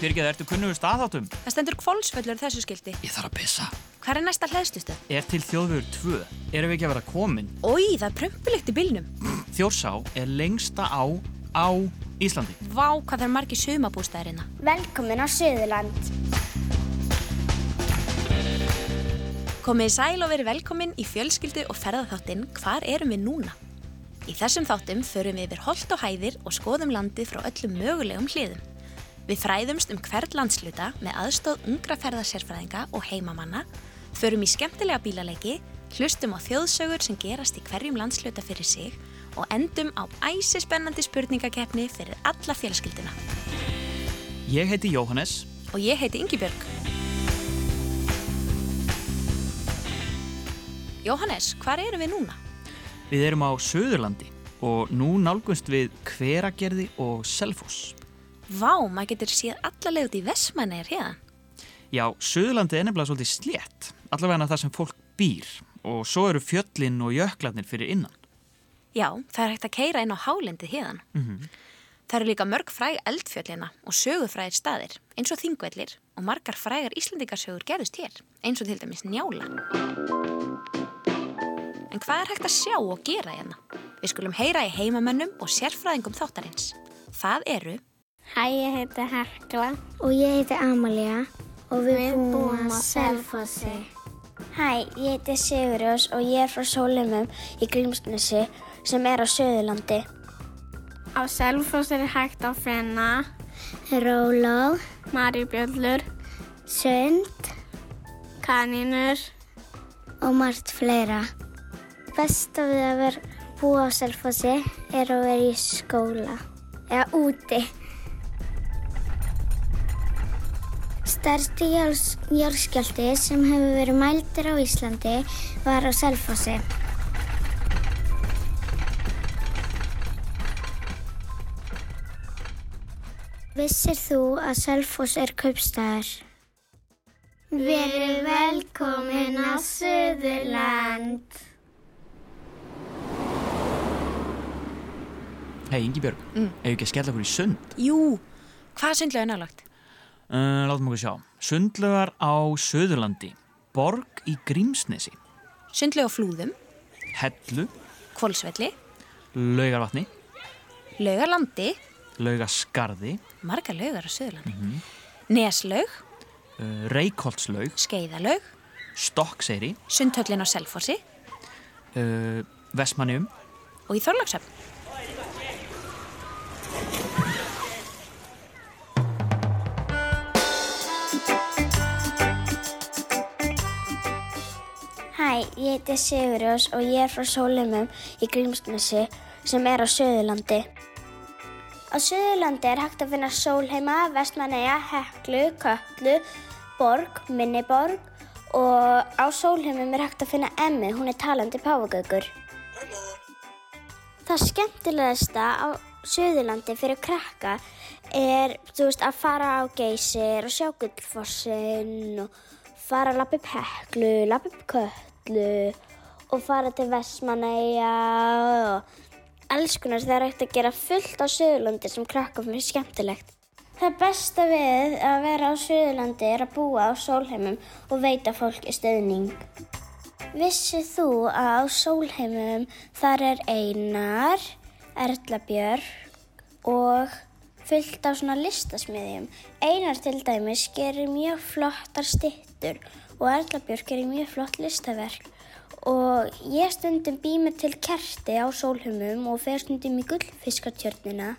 Birgir, ertu kunnugur staðáttum? Það stendur kvolsföllur þessu skildi. Ég þarf að pissa. Hver er næsta hlæðstustu? Er til þjóðvegur 2? Erum við ekki að vera komin? Ói, það er prömpulegt í bylnum. Þjórsá er lengsta á á Íslandi. Vá, hvað það er margi sumabústæðirina. Velkomin á Suðurland. Komið sæl og verið velkomin í fjölskyldu og ferðarþáttinn Hvar erum við núna? Í þessum þáttum förum við yfir holt og hæðir og skoðum landið frá öllum mögulegum hliðum. Við fræðumst um hvert landsluta með aðstóð ungra ferðarsérfræðinga og heimamanna, förum í skemmtilega bílaleiki, hlustum á þjóðsögur sem gerast í hverjum landsluta fyrir sig og endum á æsispennandi spurningakeppni fyrir alla fjölskylduna. Ég heiti Jóhannes. Og ég heiti Ingibjörg. Jóhannes, hvar erum við núna? Við erum á Suðurlandi og nú nálgunst við Hveragerði og Selfoss. Vá, maður getur séð alla leið út í Vestmannir hérna. Já, Suðurlandi er nefnilega svolítið slétt, allavega það sem fólk býr og svo eru fjöllin og jöklarnir fyrir innan. Já, það er hægt að keira inn á hálendið hérna. Mm -hmm. Það eru líka mörg fræg eldfjöllina og sögufrægir staðir, eins og þingvellir og margar frægar Íslandingarsögur gerðust hér, eins og til dæmis njála. En hvað er hægt að sjá og gera hérna? Við skulum heyra í heimamönnum og sérfræðingum þáttarins. Það eru Hæ, ég heiti Hekla. Og ég heiti Amalia. Og við, við búum á Selfossi. Hæ, ég heiti Sigurjós og ég er frá Sólumum í Grímsnesi sem er á Suðurlandi. Á Selfossi er hægt að finna Róló, Maribjöllur, Sund, Kanínur og margt fleira. Best af því að vera búa á Selfossi er að vera í skóla eða úti. Stærsti járskjálti sem hefur verið mældir á Íslandi var á Selfossi. Vissir þú að Selfoss er kaupstæðar? Verið velkomin á Suðurland. Hei, Ingi Björg, Mm. hefur ekki að skella okkur í sund? Jú, hvað sundlega er nálagt? Uh, látum okkur sjá. Sundlögar á Suðurlandi, Borg í Grímsnesi, Sundlega á flúðum, Hellu, Kvolsvelli, Laugarvatni, Laugarlandi, Laugaskarði, margar laugar á Suðurlandi, Neslaug, uh, Reykholtslaug, Skeiðalaug, Stokkseyri, Sundhöllin á Selfossi. Uh, Vestmannium, og í Þorlagsöfn. Hæ, ég heiti Sigurjós og ég er frá Sólumum í Grímsnesi sem er á Suðurlandi. Á Suðurlandi er hægt að finna Sólheima, Vestmanneia, Heklu, Köllu, Borg, Minniborg og á Sólheimum er hægt að finna Emmi, hún er talandi páfagaukur. Það skemmtilegasta á Suðurlandi fyrir krakka er veist, að fara á geysir og sjá gullfossinn og fara að lappa upp heklu, lappa upp köllu og fara til Vestmanneia og alls konar það er hægt að gera fullt á Suðurlandi sem krakka fyrir skemmtilegt. Það besta við að vera á Suðurlandi er að búa á sólheimum og veita fólki stöðning. Vissið þú að á sólheimum þar er Einar, Erla Björg og fullt á svona listasmiðjum. Einar til dæmis gerir mjög flottar stittur og Erla Björg gerir mjög flott listaverk. Og ég stundum býma til kerti á sólheimum og fer stundum í gullfiskatjörnina.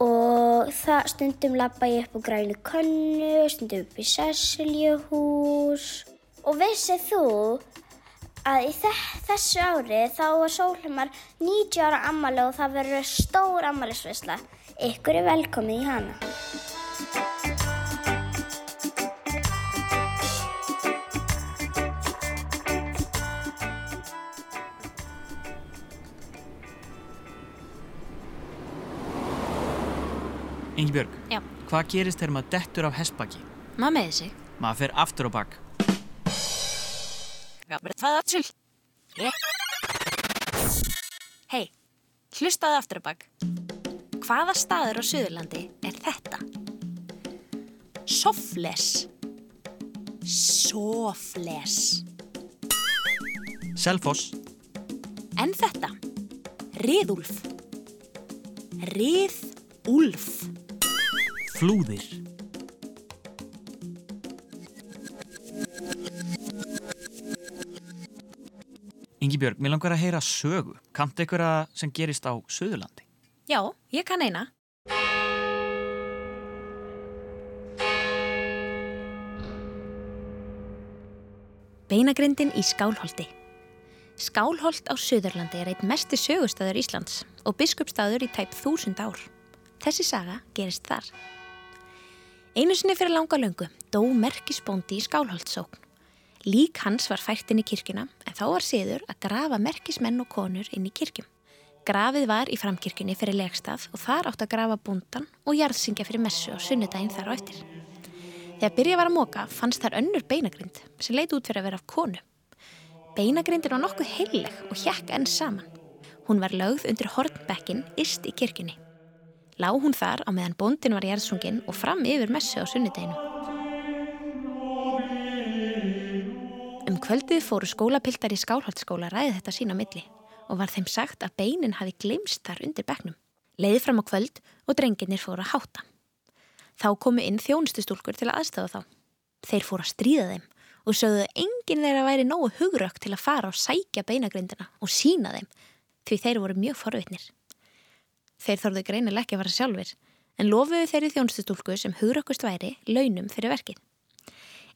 Og það stundum lappa ég upp á grænu könnu, stundum upp í Sessiljuhús. Og vissið þú að í þessu ári þá var Sólheimar 90 ára ammali og það verður stór ammalisvisla. Ykkur er velkomið í hana. Ingi Björg, Já. hvað gerist þegar maður dettur af hestbaki? Maður með sig. Maður fer aftur á bak. Hei, hlustaðu aftur á bak. Hvaða staður á Suðurlandi er þetta? Sofles. Sofles. Selfoss, En þetta? Riðúlf. Riðúlf. Flúðir, Ingibjörg, mér langar að heyra sögu. Kannt einhverja sem gerist á Suðurlandi? Já, ég kann eina. Beinagrindin í Skálholti. Skálholt á Suðurlandi er einn mesti sögustæður Íslands og biskupstæður í tæp þúsund ár. Þessi saga gerist þar. Einu sinni fyrir langa löngu dó merkisbóndi í Skálholtsókn. Lík hans var fært inn í kirkuna en þá var siður að grafa merkismenn og konur inn í kirkjum. Grafið var í framkirkjunni fyrir legstað og þar átt að grafa búndan og jarðsingja fyrir messu á sunnudaginn þar á eftir. Þegar byrja var að móka fannst þar önnur beinagrind sem leit út fyrir að vera af konu. Beinagrindin var nokkuð heilig og hjekk enn saman. Hún var lögð undir hornbekkin ist í kirkjunni. Lá hún þar á meðan bóndin var jarðsungin og fram yfir messu á sunnudaginu. Um kvöldið fóru skólapiltar í skálhaldsskóla ræði þetta sína milli og var þeim sagt að beinin hafi gleymst þar undir bekknum. Leiði fram á kvöld og drengirnir fóru að háta. Þá komu inn þjónustustúlkur til að aðstöða þá. Þeir fóru að stríða þeim og sögðu að enginn þeirra væri nógu hugrökk til að fara og sækja beinagrindina og sína þeim því þeir voru mjög forvitnir. Þeir þorðu greinileg ekki að vara sjálfur en lofuðu þeirri þjónustustúlku sem hugrökkust væri launum fyrir verkið.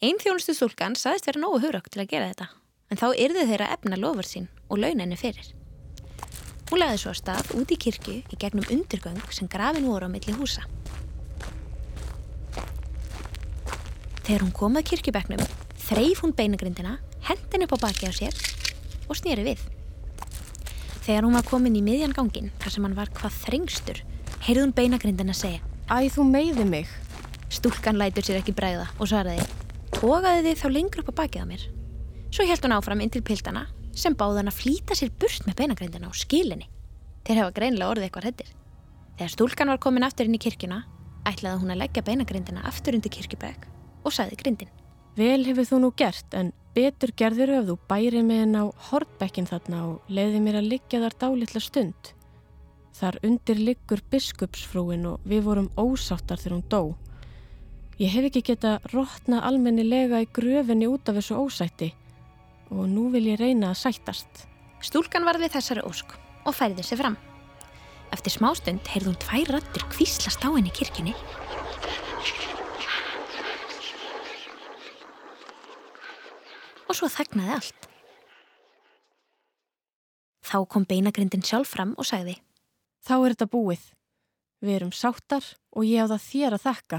Einn þjónustustúlkan saðist vera nógu hugrökk til að gera þetta en þá yrðu þeirra efna lofur sín og launinu fyrir. Hún lagði svo að stað út í kirkju í gegnum undirgöng sem grafin voru á milli húsa. Þegar hún kom að kirkjubekknum, þreif hún beinagrindina, hendin upp á baki á sér og snýri við. Þegar hún var komin í miðjan gangin, þar sem hann var hvað þrengstur, heyrði hún beinagrindina segja. Æ, þú meiði mig. Stúlkan lætur sér ekki bræða og svaraði, tókaði þið þá lengur upp á bakið á mér. Svo held hún áfram inn til piltana sem báði hann að flýta sér burt með beinagrindina og skilinni. Þeir hefa greinilega orðið eitthvað hrettir. Þegar stúlkan var komin aftur inn í kirkjuna, ætlaði hún að leggja beinagrindina aftur undir kirkjubæk og saði grindin. Vel hefur þú nú gert, en betur gerður ef þú bæri mig en á hortbekkin þarna og leiði mér að liggja þar dálitla stund. Þar undir liggur biskupsfrúin og við vorum ósáttar þegar hún dó. Ég hef ekki geta rótnað almennilega í gröfinni út af þessu ósætti og nú vil ég reyna að sættast. Stúlkan varð við þessari ósk og færði sig fram. Eftir smástund heyrði hún tvær rattur kvíslast á henni í Og svo þagnaði allt. Þá kom beinagrindin sjálf fram og sagði Þá er þetta búið. Við erum sáttar og ég á það þér að þakka.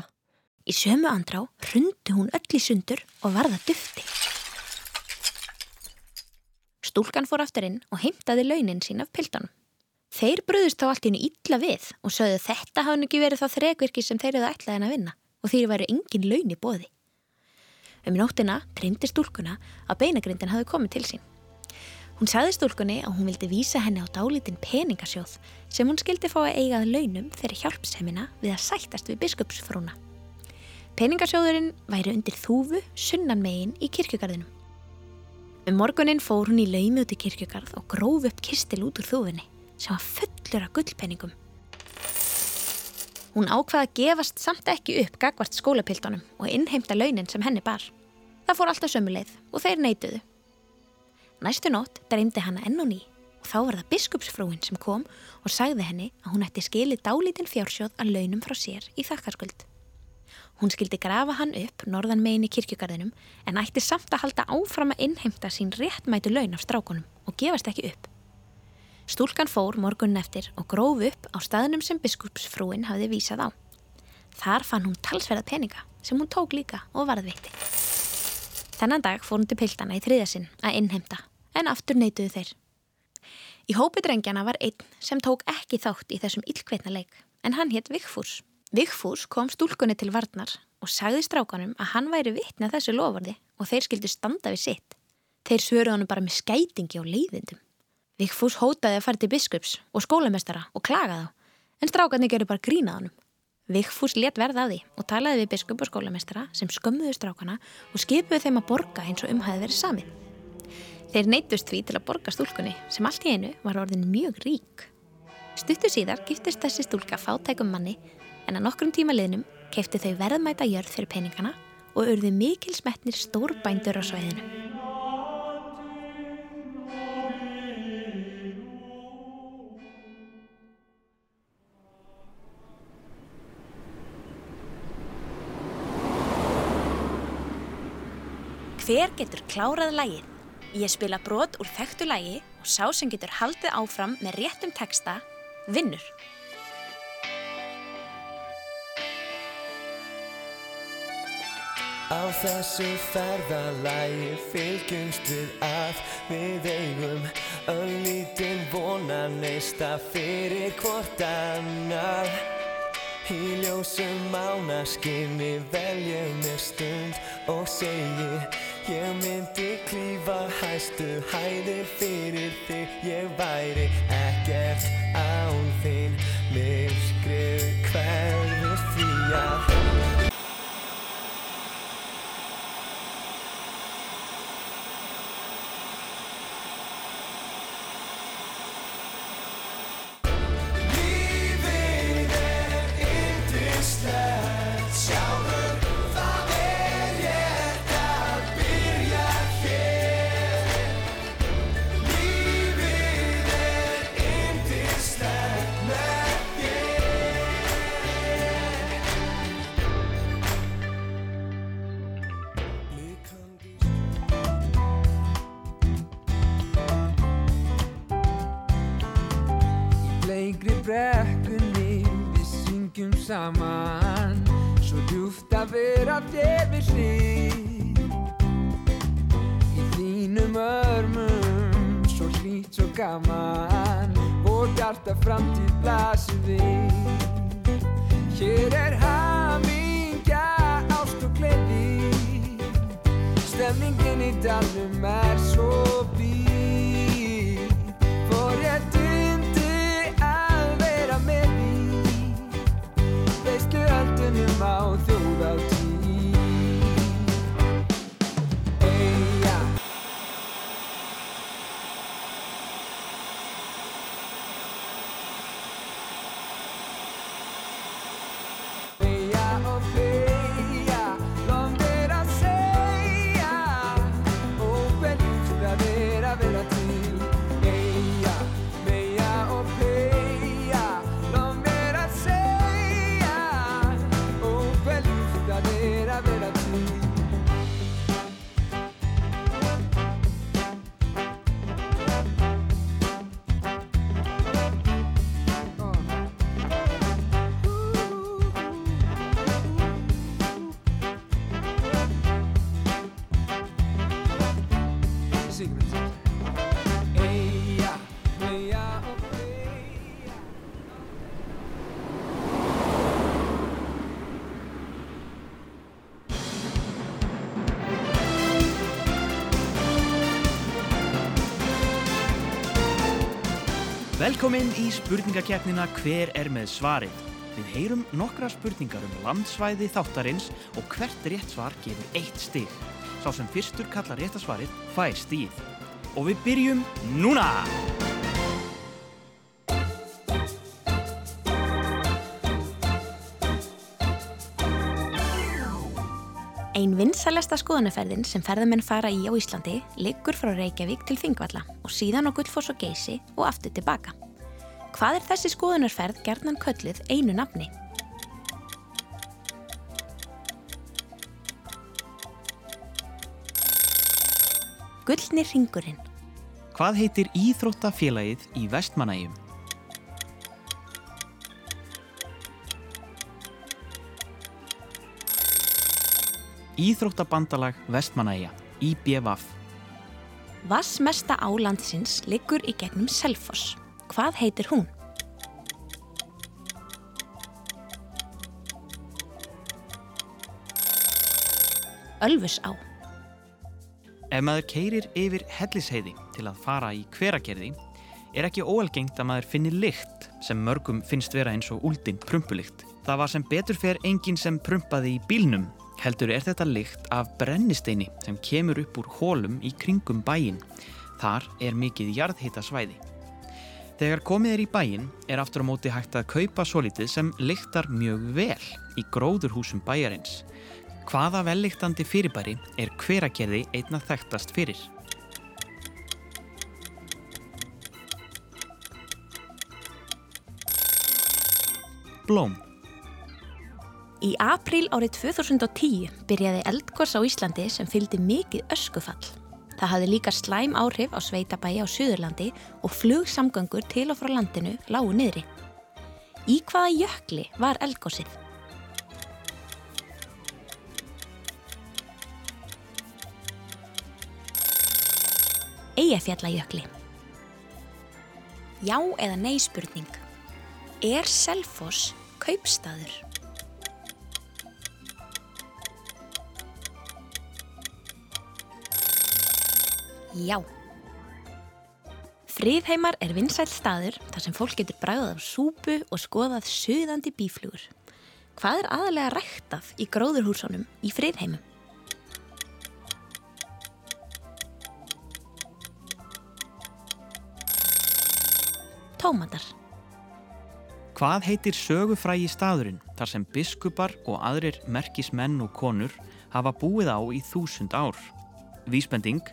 Í sömu andrá hrundi hún öll í sundur og varða dufti. Stúlkan fór aftur inn og heimtaði launin sín af piltunum. Þeir bröðust þá allt inn illa við og sögðu þetta hafði ekki verið þá þrekvirki sem þeir eru ætlaði henn að vinna og þeir væri engin laun í bóði. Um nóttina dreymdi stúlkuna að beinagrindin hafi komið til sín. Hún sagði stúlkunni að hún vildi vísa henni á dálítinn peningasjóð sem hún skildi fá að eigað launum fyrir hjálpsemina við að sættast við biskupsfrúna. Peningasjóðurinn væri undir þúfu sunnan megin í kirkjugarðinum. Um morgunin fór hún í laumi út í kirkjugarð og gróf upp kistil út úr þúfunni sem var fullur af gullpenningum. Hún ákvaði að gefast samt ekki upp gagvart skólapiltunum og innheimta launin sem henni bar. Það fór alltaf sömuleið og þeir neituðu. Næstu nótt dreymdi hana enn og ný og þá var það biskupsfrúin sem kom og sagði henni að hún ætti skilið dálítinn fjársjóð að launum frá sér í þakkarskuld. Hún skildi grafa hann upp norðan megin í kirkjugarðinum en ætti samt að halda áfram að innheimta sín réttmætu laun af strákunum og gefast ekki upp. Stúlkan fór morgunin eftir og gróf upp á staðnum sem biskupsfrúin hafði vísað á. Þar fann hún talsverða peninga sem hún tók líka og varðveitti. Þennan dag fór hún til piltana í þriðasinn að innheimta en aftur neituðu þeir. Í hópi drengjana var einn sem tók ekki þátt í þessum illkveitna leik en hann hétt Vigfús. Vigfús kom stúlkunni til varnar og sagði strákanum að hann væri vitni að þessu lofarði og þeir skildu standa við sitt. Þeir svöruð hann bara með skætingi og leiðindum. Vigfús hótaði að fara til biskups og skólamestara og klagaði á, en strákarnir gerur bara grínað honum. Vigfús let verða á því og talaði við biskup og skólamestara sem skömmuðu strákana og skipuðu þeim að borga eins og um hafi verið samið. Þeir neytust því til að borga stúlkunni sem allt í einu var orðin mjög rík. Stuttu síðar giftist þessi stúlka fátækum manni en að nokkrum tíma liðnum kefti þau verðmæta jörð fyrir peningana og urðu mikil smetnir stórbændur á svæðinu. Hver getur klárað lægið? Ég spila brot úr þekktu lægi og sá sem getur haldið áfram með réttum texta, vinnur. Á þessu ferðalægi fylgjumst við að við eigum Öllítinn vonan neista fyrir hvort annar Í ljósum mánaskinni veljum mér stund og segi Ég myndi klífa hæstu hæðir fyrir þig. Ég væri ekkert án þín. Myrkrið brekkunni við syngjum saman. Svo djúft að vera þér við hlið Í þínum örmum Svo hlýtt svo gaman. Og hjarta framtíð blasir við. Hér er hamingja, ást og gleði. Stemningin í dalnum er svo mouth Velkomin í spurningakeppnina Hver er með svarið? Við heyrum nokkra spurningar um landsvæði þáttarins og hvert rétt svar gefur eitt stig. Sá sem fyrstur kallar réttasvarið fær stíð. Og við byrjum núna! Ein vinsælesta skoðanaferðin sem ferðamenn fara í á Íslandi liggur frá Reykjavík til Þingvalla og síðan á Gullfoss og Geysi og aftur tilbaka. Hvað er þessi skoðunarferð gerðnan kölluð einu nafni? Gullni ringurinn. Hvað heitir Íþróttafélagið í Vestmanægjum? Íþróttabandalag Vestmanægja, IBVF. Vassmesta á landsins liggur í gegnum Selfoss. Hvað heitir hún? Ölfusá. Ef maður keirir yfir hellisheiði til að fara í hveragerði er ekki óalgengt að maður finni lykt sem mörgum finnst vera eins og úldin prumpulikt. Það var sem betur fer enginn sem prumpaði í bílnum. Heldur er þetta lykt af brennisteini sem kemur upp úr hólum í kringum bæin. Þar er mikið jarðhita svæði. Þegar komið er í bæin er aftur á móti hægt að kaupa svolítið sem lyktar mjög vel í gróðurhúsum bæjarins. Hvaða vellyktandi fyrirbæri er hveragerði einna þekktast fyrir? Blóm. Í apríl árið 2010 byrjaði eldgós á Íslandi sem fylgdi mikið öskufall. Það hafði líka slæm áhrif á sveitabæi á Suðurlandi og flugsamgöngur til og frá landinu lágu niðri. Í hvaða jökli var eldgósið? Eyjafjallajökli. Já eða nei spurning. Er Selfoss kaupstaður? Já. Friðheimar er vinsæll staður þar sem fólk getur bræðað af súpu og skoðað suðandi bíflugur. Hvað er aðalega ræktað í gróðurhúsunum í Friðheimum? Tómatar. Hvað heitir sögufrægi staðurinn þar sem biskupar og aðrir merkismenn og konur hafa búið á í þúsund ár? Vísbending,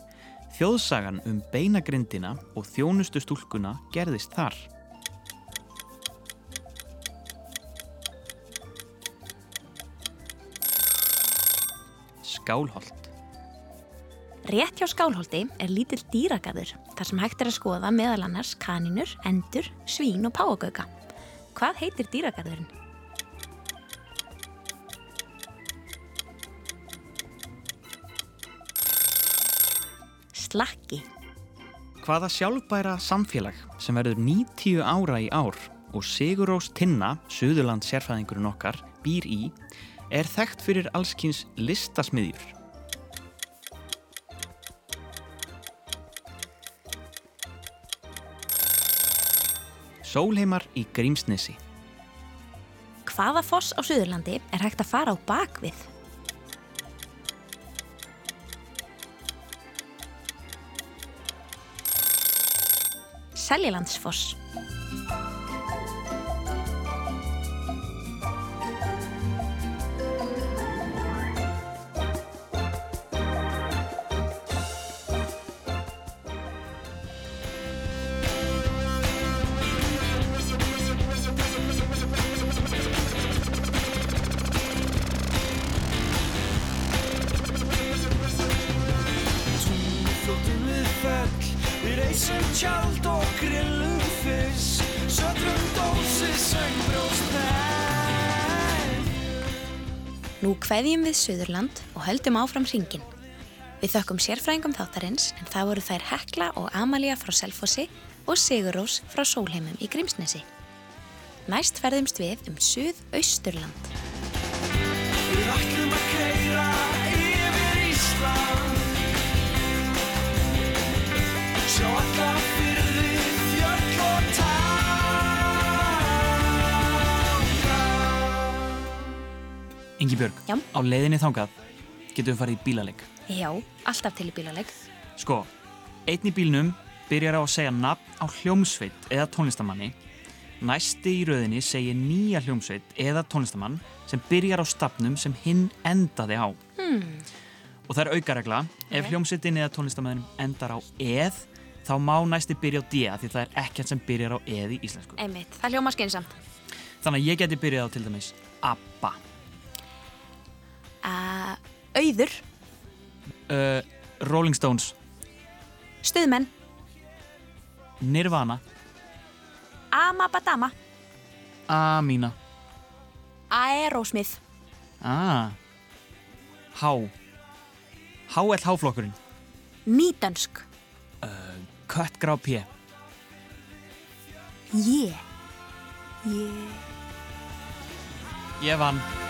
þjóðsagan um beinagrindina og þjónustu stúlkuna gerðist þar. Skálholt. Rétt hjá Skálholti er lítill dýragarður þar sem hægt er að skoða meðal annars kaninur, endur, svín og páagauka. Hvað heitir dýragarðurinn? Slakki. Hvaða sjálfbæra samfélag sem verður 90 ára í ár og Sigurós Tinna, Suðurland sérfæðingurinn okkar, býr í, er þekkt fyrir allskins listasmiðjur. Sólheimar í Grímsnesi. Hvaða foss á Suðurlandi er hægt að fara á bakvið? Seljalandsfoss. Við reysum tjald og grillum fisk Sötrum dósi söngbrjóst Nú kveðjum við Suðurland og höldum áfram hringin. Við þökkum sérfræðingum þáttarins en það voru þær Hekla og Amalía frá Selfossi og Sigurós frá Sólheimum í Grímsnesi. Næst ferðumst við um Suð-Austurland. Ingi Björg, Já. á leiðinni þangað getum við farið í bílaleik. Já, alltaf til í bílaleg. Sko, einn í bílnum byrjar á að segja nafn á hljómsveit eða tónlistamanni. Næsti í rauðinni segir nýja hljómsveit eða tónlistamann sem byrjar á stafnum sem hinn endaði á. Hmm. Og það er aukaregla, ef Ok. hljómsveitin eða tónlistamannum endar á eð, þá má næsti byrja á d af því það er ekkert sem byrjar á eð í íslensku. Einmitt, það hljóma skynsamt. Þannig að ég geti byrjað á til dæmis ABBA, Uh, auður, uh, Rolling Stones, stuðmenn, Nirvana, Amabadama, Amina, Aerosmith, ah, H, HLH-flokkurinn, Nýdönsk, Kött Grá P, Ég. Ég. ég vann.